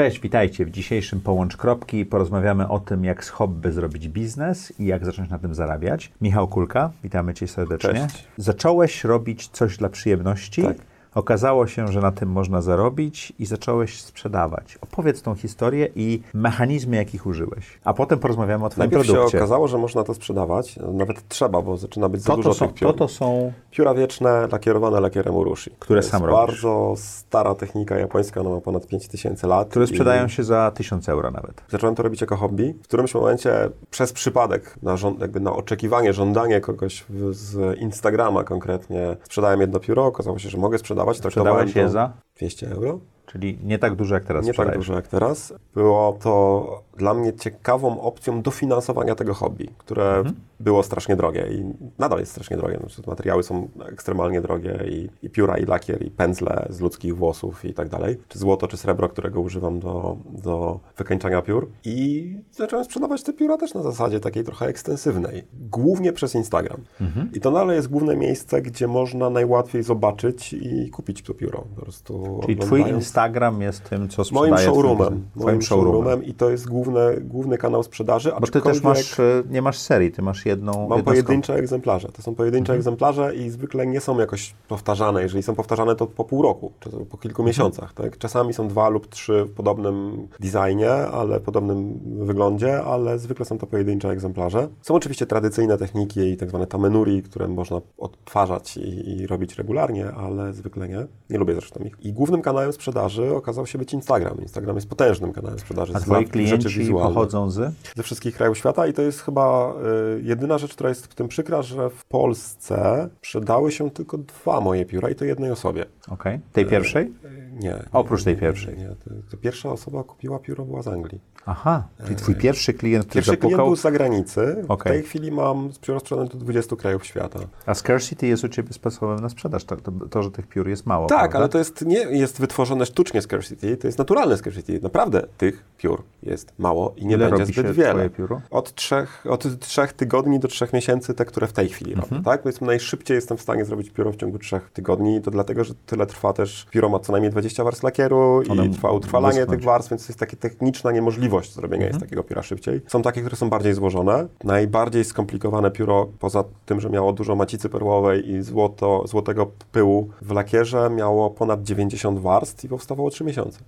Cześć, witajcie. W dzisiejszym Połącz Kropki porozmawiamy o tym, jak z hobby zrobić biznes i jak zacząć na tym zarabiać. Michał Kulka, witamy Cię serdecznie. Cześć. Zacząłeś robić coś dla przyjemności. Tak. Okazało się, że na tym można zarobić i zacząłeś sprzedawać. Opowiedz tą historię i mechanizmy, jakich użyłeś. A potem porozmawiamy o Twoim Najpierw się produkcie. okazało, że można to sprzedawać. Nawet trzeba, bo zaczyna być za to, dużo to, są, tych piór. to, to są Pióra wieczne, lakierowane lakierem urushi. Które to sam jest robisz. bardzo stara technika japońska, ona ma ponad 5000 lat. które sprzedają się za 1000 euro nawet. Zacząłem to robić jako hobby. W którymś momencie przez przypadek, na, żąd- jakby na oczekiwanie, żądanie kogoś z Instagrama konkretnie, sprzedałem jedno pióro. Okazało się, że mogę sprzedawać. Sprzedałeś je za? 200 euro. Czyli nie tak dużo jak teraz Nie tak sprzedajesz. dużo jak teraz. Było to dla mnie ciekawą opcją dofinansowania tego hobby, które Mhm. było strasznie drogie i nadal jest strasznie drogie. Znaczy, materiały są ekstremalnie drogie i, i pióra, i lakier, i pędzle z ludzkich włosów i tak dalej. Czy złoto, czy srebro, którego używam do, do wykańczania piór. I zacząłem sprzedawać te pióra też na zasadzie takiej trochę ekstensywnej. Głównie przez Instagram. I to nadal jest główne miejsce, gdzie można najłatwiej zobaczyć i kupić to pióro. Po prostu Czyli Twój oglądając- Instagram jest tym, co sprzedaje Moim twój showroomem. Moim showroomem. i to jest główny, główny kanał sprzedaży. Bo ty też masz, e, nie masz serii, ty masz jedną. Mam jedną pojedyncze egzemplarze. To są pojedyncze Mhm. egzemplarze i zwykle nie są jakoś powtarzane. Jeżeli są powtarzane, to po pół roku, czy po kilku Mhm. miesiącach. Tak? Czasami są dwa lub trzy w podobnym designie, ale podobnym wyglądzie, ale zwykle są to pojedyncze egzemplarze. Są oczywiście tradycyjne techniki i tak zwane tamenuri, które można odtwarzać i, i robić regularnie, ale zwykle nie. Nie lubię zresztą ich. I głównym kanałem sprzedaży okazał się być Instagram. Instagram jest potężnym kanałem sprzedaży. A twoi klienci wizualnych pochodzą z? ze wszystkich krajów świata i to jest chyba y, jedyna rzecz, która jest w tym przykra, że w Polsce sprzedały się tylko dwa moje pióra i to jednej osobie. Okej. Tej pierwszej? Y, Nie. Oprócz tej pierwszej. Nie. To, pierwsza osoba kupiła pióro była z Anglii. Aha, czyli twój pierwszy klient, który Pierwszy klient zapukał. był z zagranicy. Okej. W tej chwili mam pióro sprzedane do 20 krajów świata. A scarcity jest u ciebie sposobem na sprzedaż. To, to, to że tych piór jest mało. Tak, prawda? ale to jest, nie jest wytworzone sztucznie scarcity, to jest naturalne scarcity. Naprawdę tych piór jest mało i nie Ile będzie zbyt wiele. twoje pióro? Od trzech, od trzech tygodni do trzech miesięcy te, które w tej chwili Mhm. robię, tak? Powiedzmy najszybciej jestem w stanie zrobić pióro w ciągu trzech tygodni to dlatego, że tyle trwa też, pióro ma co najmniej 20 warstw lakieru One i trwa utrwalanie tych warstw, więc to jest taka techniczna niemożliwość zrobienia Mhm. jest takiego pióra szybciej. Są takie, które są bardziej złożone. Najbardziej skomplikowane pióro, poza tym, że miało dużo macicy perłowej i złoto, złotego pyłu w lakierze, miało ponad 90 warstw i powstawało 3 miesiące.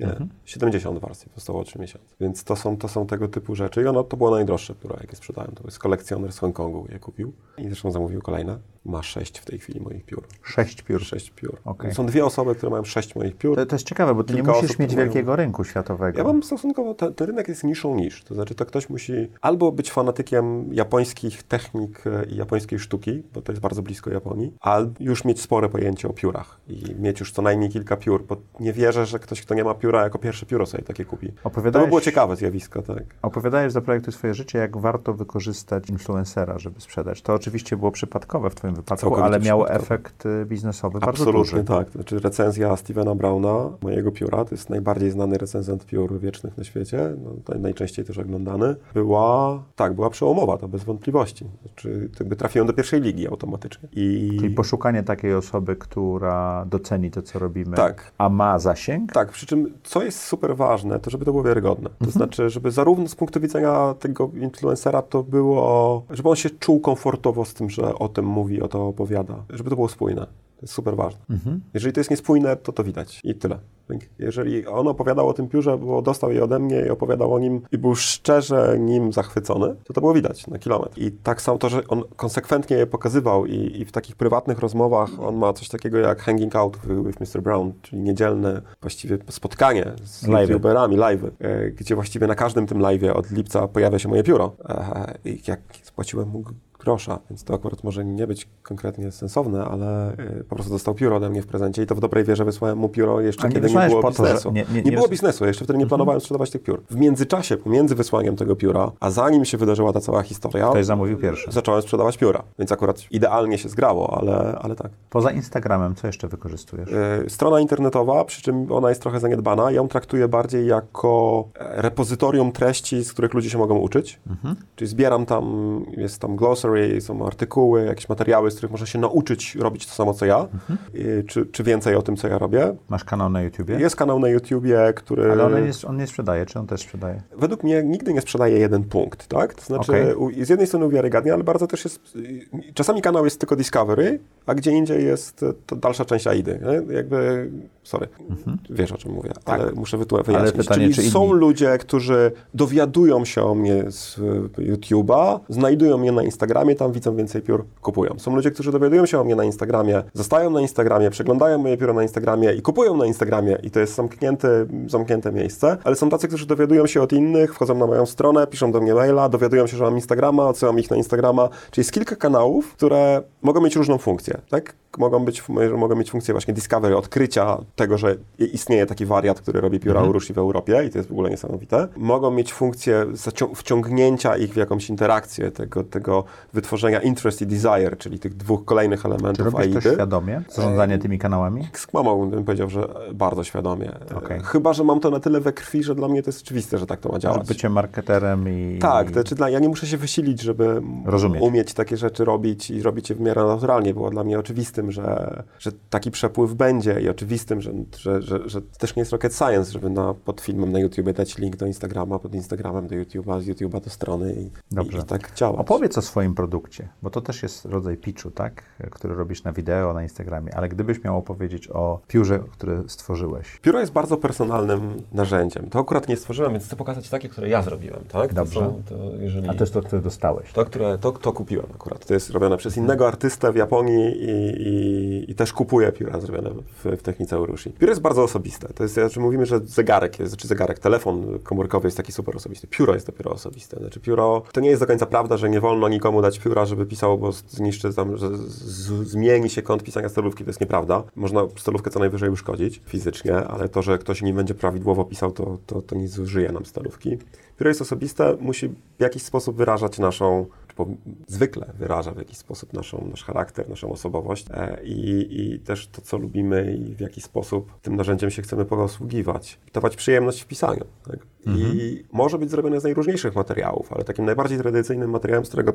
Nie, Mhm. 70 warstw powstało 3 miesiące. Więc to są, to są tego typu rzeczy. I ono to było najdroższe, które jakie sprzedałem. To jest kolekcjoner z Hongkongu je kupił. I zresztą zamówił kolejne. Ma 6 w tej chwili moich piór. Sześć piór. 6 piór. Okej. Są dwie osoby, które mają 6 moich piór. To, to jest ciekawe, bo ty Kilka nie musisz osób, mieć które mają- wielkiego rynku światowego. Ja mam stosunkowo, ten, ten rynek jest niszą niż, to znaczy to ktoś musi albo być fanatykiem japońskich technik e, i japońskiej sztuki, bo to jest bardzo blisko Japonii, albo już mieć spore pojęcie o piórach i mieć już co najmniej kilka piór, bo nie wierzę, że ktoś, kto nie ma pióra, jako pierwsze pióro sobie takie kupi. To Opowiadałeś, by było ciekawe zjawisko, tak. opowiadałeś za projektu swoje życie, jak warto wykorzystać influencera, żeby sprzedać. To oczywiście było przypadkowe w twoim wypadku, Całkowicie ale miało efekt y, biznesowy bardzo Absolutnie duży. tak. To znaczy recenzja Stevena Browna, mojego pióra, to jest najbardziej znany recenzent piór wiecznych na świecie, no, to najczęściej też oglądany, była, tak, była przełomowa, to bez wątpliwości. Znaczy, jakby trafiłem do pierwszej ligi automatycznie. I... Czyli poszukanie takiej osoby, która doceni to, co robimy, Tak. a ma zasięg. Tak, przy czym co jest super ważne, to żeby to było wiarygodne. To znaczy, żeby zarówno z punktu widzenia tego influencera to było, żeby on się czuł komfortowo z tym, że o tym mówi, o to opowiada, żeby to było spójne. To jest super ważne. Jeżeli to jest niespójne, to to widać i tyle. Jeżeli on opowiadał o tym piórze, bo dostał je ode mnie i opowiadał o nim i był szczerze nim zachwycony, to to było widać na kilometr. I tak samo to, że on konsekwentnie je pokazywał i, i w takich prywatnych rozmowach on ma coś takiego jak hanging out with Mr. Brown, czyli niedzielne właściwie spotkanie z Live'y. youtuberami, live, e, gdzie właściwie na każdym tym live'ie od lipca pojawia się moje pióro. E, I jak spłaciłem mu grosza, więc to akurat może nie być konkretnie sensowne, ale y, po prostu dostał pióro ode mnie w prezencie i to w dobrej wierze wysłałem mu pióro jeszcze nie kiedy nie było po to, biznesu. nie- Nie, nie- było biznesu, jeszcze wtedy nie planowałem sprzedawać tych piór. W międzyczasie, pomiędzy wysłaniem tego pióra, a zanim się wydarzyła ta cała historia, Ktoś zamówił pierwszy. zacząłem sprzedawać pióra, więc akurat idealnie się zgrało, ale, ale tak. Poza Instagramem, co jeszcze wykorzystujesz? Y, Strona internetowa, przy czym ona jest trochę zaniedbana. Ja ją traktuję bardziej jako e, repozytorium treści, z których ludzie się mogą uczyć. Czyli zbieram tam, jest tam glossary, są artykuły, jakieś materiały, z których można się nauczyć robić to samo, co ja, Mhm. czy, czy więcej o tym, co ja robię. Masz kanał na YouTubie? Jest kanał na YouTubie, który... Ale on nie, on nie sprzedaje, czy on też sprzedaje? Według mnie nigdy nie sprzedaje jeden punkt, tak? To znaczy, u- z jednej strony uwiarygadnia, ale bardzo też jest... Czasami kanał jest tylko Discovery, a gdzie indziej jest to dalsza część AIDy. Nie? Jakby, sorry, wiesz o czym mówię, ale muszę wytłumaczyć. Mhm. Tak. Ale pytanie, Czyli czy są inni- ludzie, którzy dowiadują się o mnie z y, YouTube'a, znajdują mnie na Instagramie, tam widzą więcej piór, kupują. Są ludzie, którzy dowiadują się o mnie na Instagramie, zostają na Instagramie, przeglądają moje pióro na Instagramie i kupują na Instagramie i to jest zamknięte, zamknięte miejsce, ale są tacy, którzy dowiadują się od innych, wchodzą na moją stronę, piszą do mnie maila, dowiadują się, że mam Instagrama, odsyłam ich na Instagrama, czyli jest kilka kanałów, które mogą mieć różną funkcję, tak? Mogą, być, mogą mieć funkcję właśnie discovery, odkrycia tego, że istnieje taki wariat, który robi pióra Urushi w Europie i to jest w ogóle niesamowite. Mogą mieć funkcję wciągnięcia ich w jakąś interakcję, tego, tego wytworzenia interest i desire, czyli tych dwóch kolejnych Czy elementów robisz to świadomie? Zarządzanie tymi kanałami? Mamą bym powiedział, że bardzo świadomie. Okej. Chyba, że mam to na tyle we krwi, że dla mnie to jest oczywiste, że tak to ma działać. bycie marketerem i... Tak, to znaczy dla, ja nie muszę się wysilić, żeby Rozumieć. umieć takie rzeczy robić i robić je w miarę naturalnie. Było dla mnie oczywistym, że, że taki przepływ będzie i oczywistym, że, że, że, że też nie jest rocket science, żeby na, pod filmem na YouTubie dać link do Instagrama, pod Instagramem do YouTube'a, z YouTube'a do strony i, Dobrze. i, i tak działać. Opowiedz o swoim produkcie, bo to też jest rodzaj pitchu, tak? Który robisz na wideo, na Instagramie, ale gdybyś miał opowiedzieć o piórze, które stworzyłeś. Pióro jest bardzo personalnym narzędziem. To akurat nie stworzyłem, więc chcę pokazać takie, które ja zrobiłem, tak? Dobrze. To są, to jeżeli... A to jest to, które dostałeś. To, które, to, to kupiłem akurat. To jest robione przez innego artystę w Japonii i, i, i też kupuję pióra zrobione w, w technice Urushi. Pióro jest bardzo osobiste. To jest, znaczy mówimy, że zegarek jest, czy zegarek, telefon komórkowy jest taki super osobisty. Pióro jest dopiero osobiste. Znaczy pióro, to nie jest do końca prawda, że nie wolno nikomu dać pióra, żeby pisał, bo zniszczy tam, że zmieni się kąt pisania stolówki. To jest nieprawda. Można stolówkę co najwyżej uszkodzić fizycznie, ale to, że ktoś nie będzie prawidłowo pisał, to, to, to nie zużyje nam stolówki. Pióro jest osobiste, musi w jakiś sposób wyrażać naszą, po, zwykle wyraża w jakiś sposób naszą, nasz charakter, naszą osobowość e, i, i też to, co lubimy i w jaki sposób tym narzędziem się chcemy posługiwać. Dawać przyjemność w pisaniu. Tak? I może być zrobione z najróżniejszych materiałów, ale takim najbardziej tradycyjnym materiałem, z którego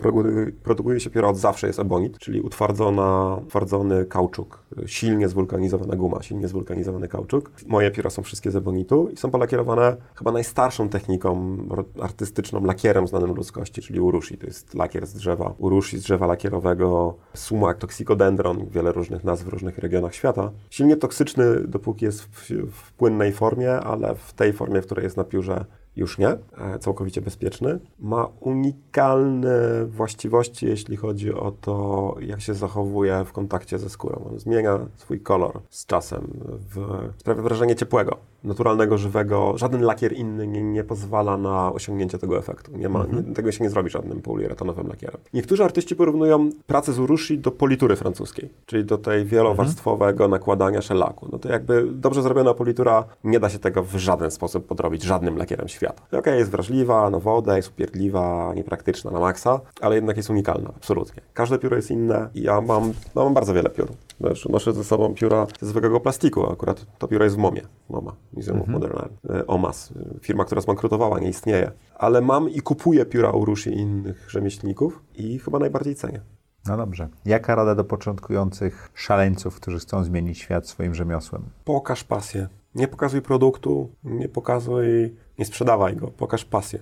produkuje się pióro od zawsze jest ebonit, czyli utwardzona, utwardzony kauczuk, silnie zwulkanizowana guma, silnie zwulkanizowany kauczuk. Moje pióra są wszystkie z ebonitu i są polakierowane chyba najstarszą techniką artystyczną, lakierem znanym ludzkości, czyli urushi. To jest lakier z drzewa urushi, z drzewa lakierowego, sumac, toxicodendron, wiele różnych nazw w różnych regionach świata. Silnie toksyczny, dopóki jest w, w płynnej formie, ale w tej formie, w której jest na piórze, już nie, e, całkowicie bezpieczny. Ma unikalne właściwości, jeśli chodzi o to, jak się zachowuje w kontakcie ze skórą. On zmienia swój kolor z czasem, w, sprawia wrażenie ciepłego, naturalnego, żywego. Żaden lakier inny nie, nie pozwala na osiągnięcie tego efektu. Nie ma, nie, tego się nie zrobi żadnym poliuretanowym lakierem. Niektórzy artyści porównują pracę z urushi do politury francuskiej, czyli do tej wielowarstwowego nakładania szelaku. No to jakby dobrze zrobiona politura nie da się tego w żaden sposób podrobić żadnym lakierem świata. Okej, jest wrażliwa na wodę, jest upierdliwa, niepraktyczna na maksa, ale jednak jest unikalna, absolutnie. Każde pióro jest inne i ja mam, no, mam bardzo wiele piór. Wiesz, noszę ze sobą pióra ze zwykłego plastiku, akurat to pióro jest w MOMie, MoMA, Museum of Modern Art, e, OMAS, e, firma, która zbankrutowała, nie istnieje. Ale mam i kupuję pióra Urushi i innych rzemieślników i chyba najbardziej cenię. No dobrze. Jaka rada do początkujących szaleńców, którzy chcą zmienić świat swoim rzemiosłem? Pokaż pasję. Nie pokazuj produktu, nie pokazuj, nie sprzedawaj go, pokaż pasję.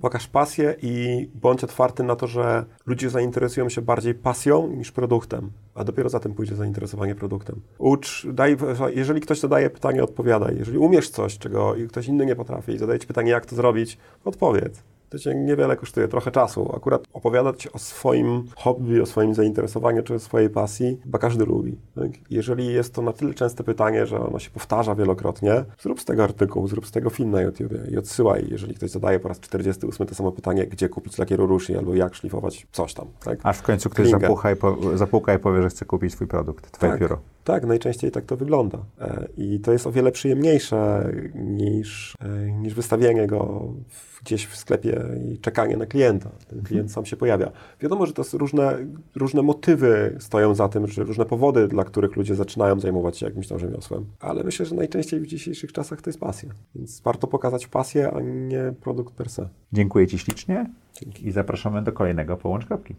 Pokaż pasję i bądź otwarty na to, że ludzie zainteresują się bardziej pasją niż produktem, a dopiero za tym pójdzie zainteresowanie produktem. Ucz, daj, jeżeli ktoś zadaje pytanie, odpowiadaj. Jeżeli umiesz coś, czego ktoś inny nie potrafi i zadaje ci pytanie, jak to zrobić, odpowiedz. To cię niewiele kosztuje, trochę czasu. Akurat opowiadać o swoim hobby, o swoim zainteresowaniu czy o swojej pasji, chyba każdy lubi. Tak? Jeżeli jest to na tyle częste pytanie, że ono się powtarza wielokrotnie, zrób z tego artykuł, zrób z tego film na YouTubie i odsyłaj. Jeżeli ktoś zadaje po raz 48 to samo pytanie, gdzie kupić lakieru ruszy albo jak szlifować coś tam. Tak? Aż w końcu ktoś zapucha i, po, zapuka i powie, że chce kupić swój produkt, twoje Tak. pióro. Tak, najczęściej tak to wygląda. E, I to jest o wiele przyjemniejsze niż, e, niż wystawienie go gdzieś w sklepie i czekanie na klienta. Ten klient sam się pojawia. Wiadomo, że to są różne, różne motywy stoją za tym, czy różne powody, dla których ludzie zaczynają zajmować się jakimś tam rzemiosłem. Ale myślę, że najczęściej w dzisiejszych czasach to jest pasja. Więc warto pokazać pasję, a nie produkt per se. Dziękuję Ci ślicznie Dzięki. i zapraszamy do kolejnego Połącz Kropki.